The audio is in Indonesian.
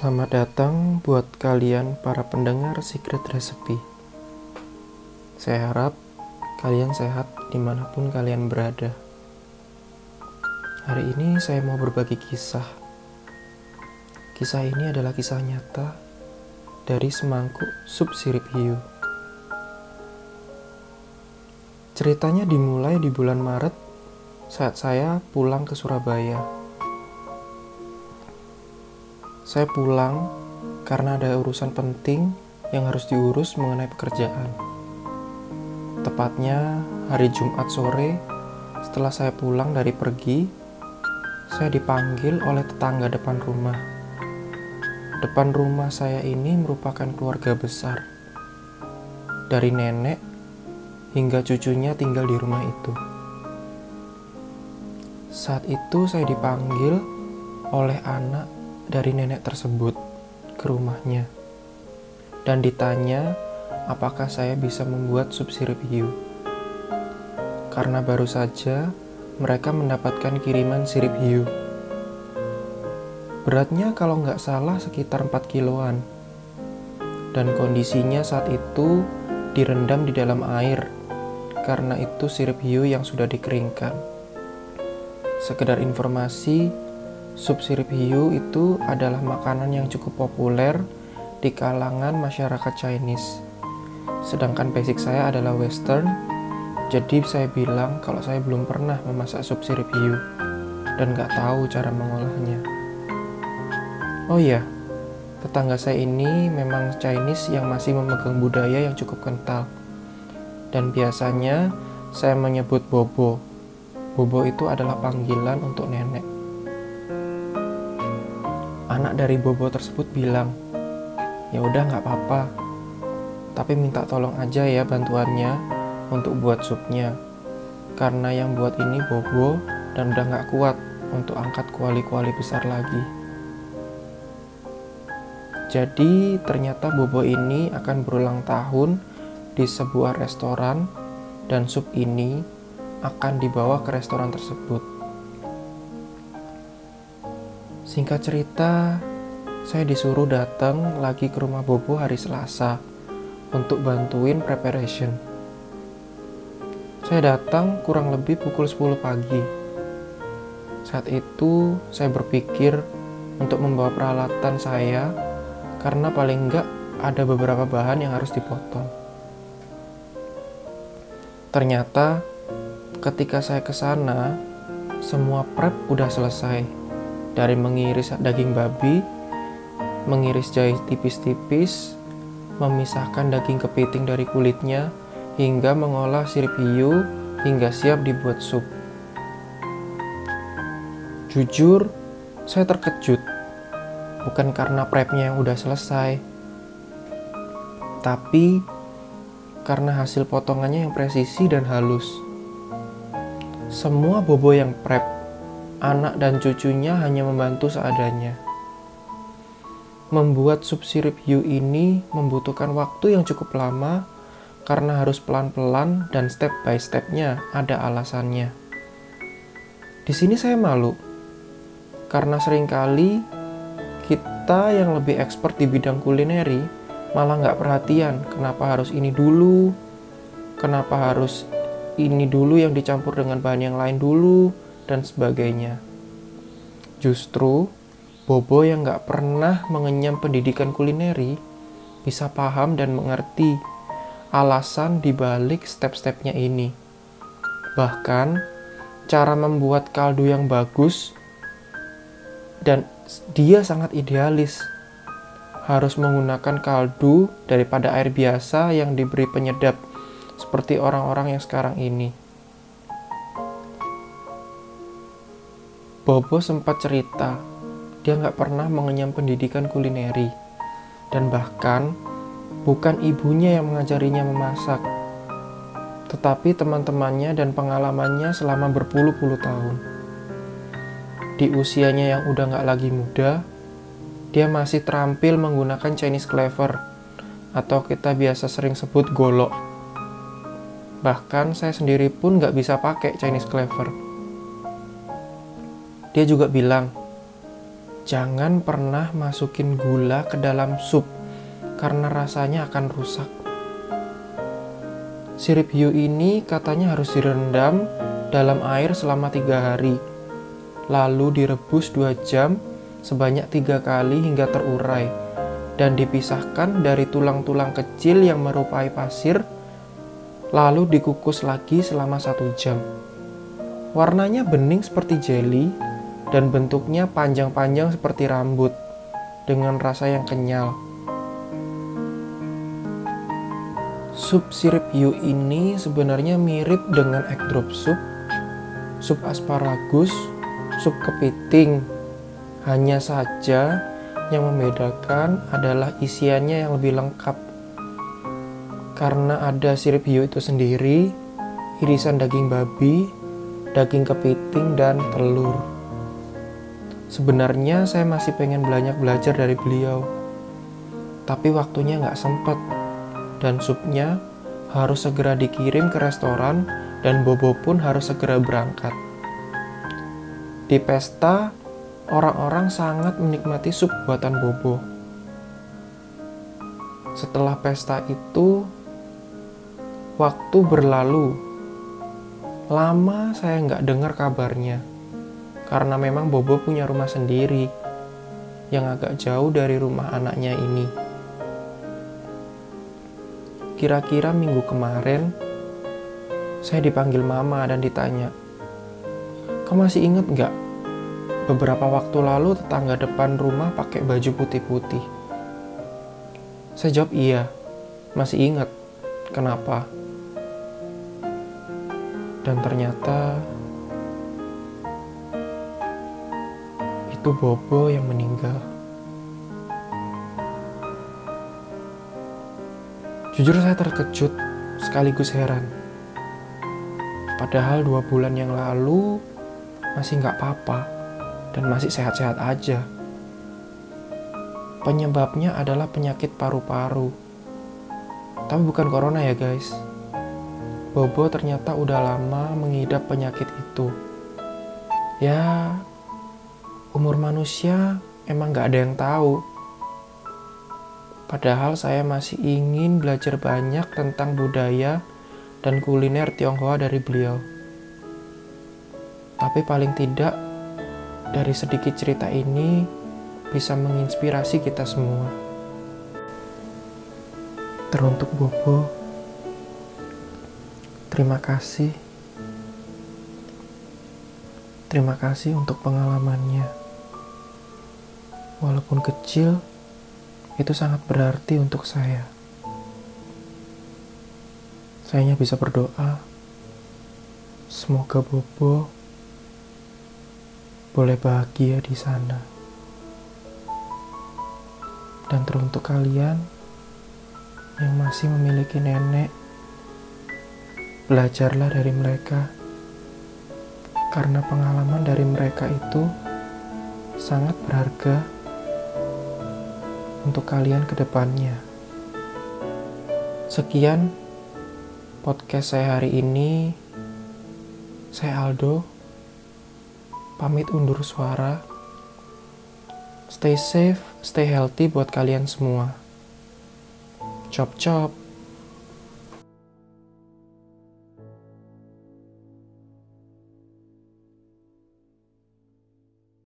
Selamat datang buat kalian para pendengar Secret Recipe. Saya harap kalian sehat di mana pun kalian berada. Hari ini saya mau berbagi kisah. Kisah ini adalah kisah nyata dari semangkuk sup sirip hiu. Ceritanya dimulai di bulan Maret saat saya pulang ke Surabaya. Saya pulang karena ada urusan penting yang harus diurus mengenai pekerjaan. Tepatnya hari Jumat sore, setelah saya pulang dari pergi, saya dipanggil oleh tetangga depan rumah. Depan rumah saya ini merupakan keluarga besar. Dari nenek hingga cucunya tinggal di rumah itu. Saat itu saya dipanggil oleh anak dari nenek tersebut ke rumahnya dan ditanya apakah saya bisa membuat sup sirip hiu. Karena baru saja mereka mendapatkan kiriman sirip hiu. Beratnya kalau nggak salah sekitar 4 kiloan. Dan kondisinya saat itu direndam di dalam air karena itu sirip hiu yang sudah dikeringkan. Sekedar informasi, sup sirip hiu itu adalah makanan yang cukup populer di kalangan masyarakat Chinese. Sedangkan basic saya adalah western, jadi saya bilang kalau saya belum pernah memasak sup sirip hiu dan nggak tahu cara mengolahnya. Oh iya, tetangga saya ini memang Chinese yang masih memegang budaya yang cukup kental. Dan biasanya saya menyebut Bobo. Bobo itu adalah panggilan untuk nenek. Anak dari Bobo tersebut bilang, ya udah nggak apa-apa, tapi minta tolong aja ya bantuannya untuk buat supnya. Karena yang buat ini bobo dan udah gak kuat untuk angkat kuali-kuali besar lagi. Jadi ternyata bobo ini akan berulang tahun di sebuah restoran dan sup ini akan dibawa ke restoran tersebut. Singkat cerita, saya disuruh datang lagi ke rumah Bobo hari Selasa untuk bantuin preparation. Saya datang kurang lebih pukul 10 pagi. Saat itu saya berpikir untuk membawa peralatan saya karena paling enggak ada beberapa bahan yang harus dipotong. Ternyata ketika saya ke sana, semua prep udah selesai. Dari mengiris daging babi, mengiris jahe tipis-tipis, memisahkan daging kepiting dari kulitnya, hingga mengolah sirip hiu hingga siap dibuat sup. Jujur, saya terkejut. Bukan karena prepnya yang udah selesai, tapi karena hasil potongannya yang presisi dan halus. Semua bobo yang prep, anak dan cucunya hanya membantu seadanya. Membuat sup sirip hiu ini membutuhkan waktu yang cukup lama karena harus pelan-pelan dan step by stepnya ada alasannya. Di sini saya malu, karena sering kali kita yang lebih expert di bidang kulineri malah nggak perhatian kenapa harus ini dulu, kenapa harus ini dulu yang dicampur dengan bahan yang lain dulu, dan sebagainya. Justru, Bobo yang nggak pernah mengenyam pendidikan kulineri bisa paham dan mengerti alasan dibalik step-stepnya ini. Bahkan, cara membuat kaldu yang bagus dan dia sangat idealis. Harus menggunakan kaldu daripada air biasa yang diberi penyedap seperti orang-orang yang sekarang ini. Bobo sempat cerita, dia nggak pernah mengenyam pendidikan kulineri. Dan bahkan bukan ibunya yang mengajarinya memasak, tetapi teman-temannya dan pengalamannya selama berpuluh-puluh tahun. Di usianya yang udah gak lagi muda, dia masih terampil menggunakan Chinese clever, atau kita biasa sering sebut golok. Bahkan saya sendiri pun gak bisa pakai Chinese clever. Dia juga bilang, jangan pernah masukin gula ke dalam sup karena rasanya akan rusak. Sirip hiu ini katanya harus direndam dalam air selama tiga hari, lalu direbus dua jam sebanyak tiga kali hingga terurai, dan dipisahkan dari tulang-tulang kecil yang merupai pasir, lalu dikukus lagi selama satu jam. Warnanya bening seperti jelly, dan bentuknya panjang-panjang seperti rambut, dengan rasa yang kenyal. Sup sirip hiu ini sebenarnya mirip dengan egg drop soup, sup asparagus, sup kepiting. Hanya saja yang membedakan adalah isiannya yang lebih lengkap. Karena ada sirip hiu itu sendiri, irisan daging babi, daging kepiting, dan telur. Sebenarnya saya masih pengen banyak belajar dari beliau, tapi waktunya nggak sempet dan supnya harus segera dikirim ke restoran dan Bobo pun harus segera berangkat. Di pesta, orang-orang sangat menikmati sup buatan Bobo. Setelah pesta itu, waktu berlalu. Lama saya nggak dengar kabarnya, karena memang Bobo punya rumah sendiri yang agak jauh dari rumah anaknya ini. Kira-kira minggu kemarin, saya dipanggil mama dan ditanya, Kamu masih inget nggak? Beberapa waktu lalu tetangga depan rumah pakai baju putih-putih. Saya jawab iya, masih inget. Kenapa? Dan ternyata itu Bobo yang meninggal. Jujur saya terkejut sekaligus heran. Padahal dua bulan yang lalu masih nggak apa-apa dan masih sehat-sehat aja. Penyebabnya adalah penyakit paru-paru. Tapi bukan corona ya guys. Bobo ternyata udah lama mengidap penyakit itu. Ya, umur manusia emang gak ada yang tahu Padahal saya masih ingin belajar banyak tentang budaya dan kuliner Tionghoa dari beliau. Tapi paling tidak, dari sedikit cerita ini bisa menginspirasi kita semua. Teruntuk Bobo, terima kasih. Terima kasih untuk pengalamannya. Walaupun kecil, itu sangat berarti untuk saya. Saya hanya bisa berdoa, semoga Bobo boleh bahagia di sana. Dan teruntuk kalian yang masih memiliki nenek, belajarlah dari mereka, karena pengalaman dari mereka itu sangat berharga untuk kalian ke depannya. Sekian podcast saya hari ini. Saya Aldo. Pamit undur suara. Stay safe, stay healthy buat kalian semua. Chop chop.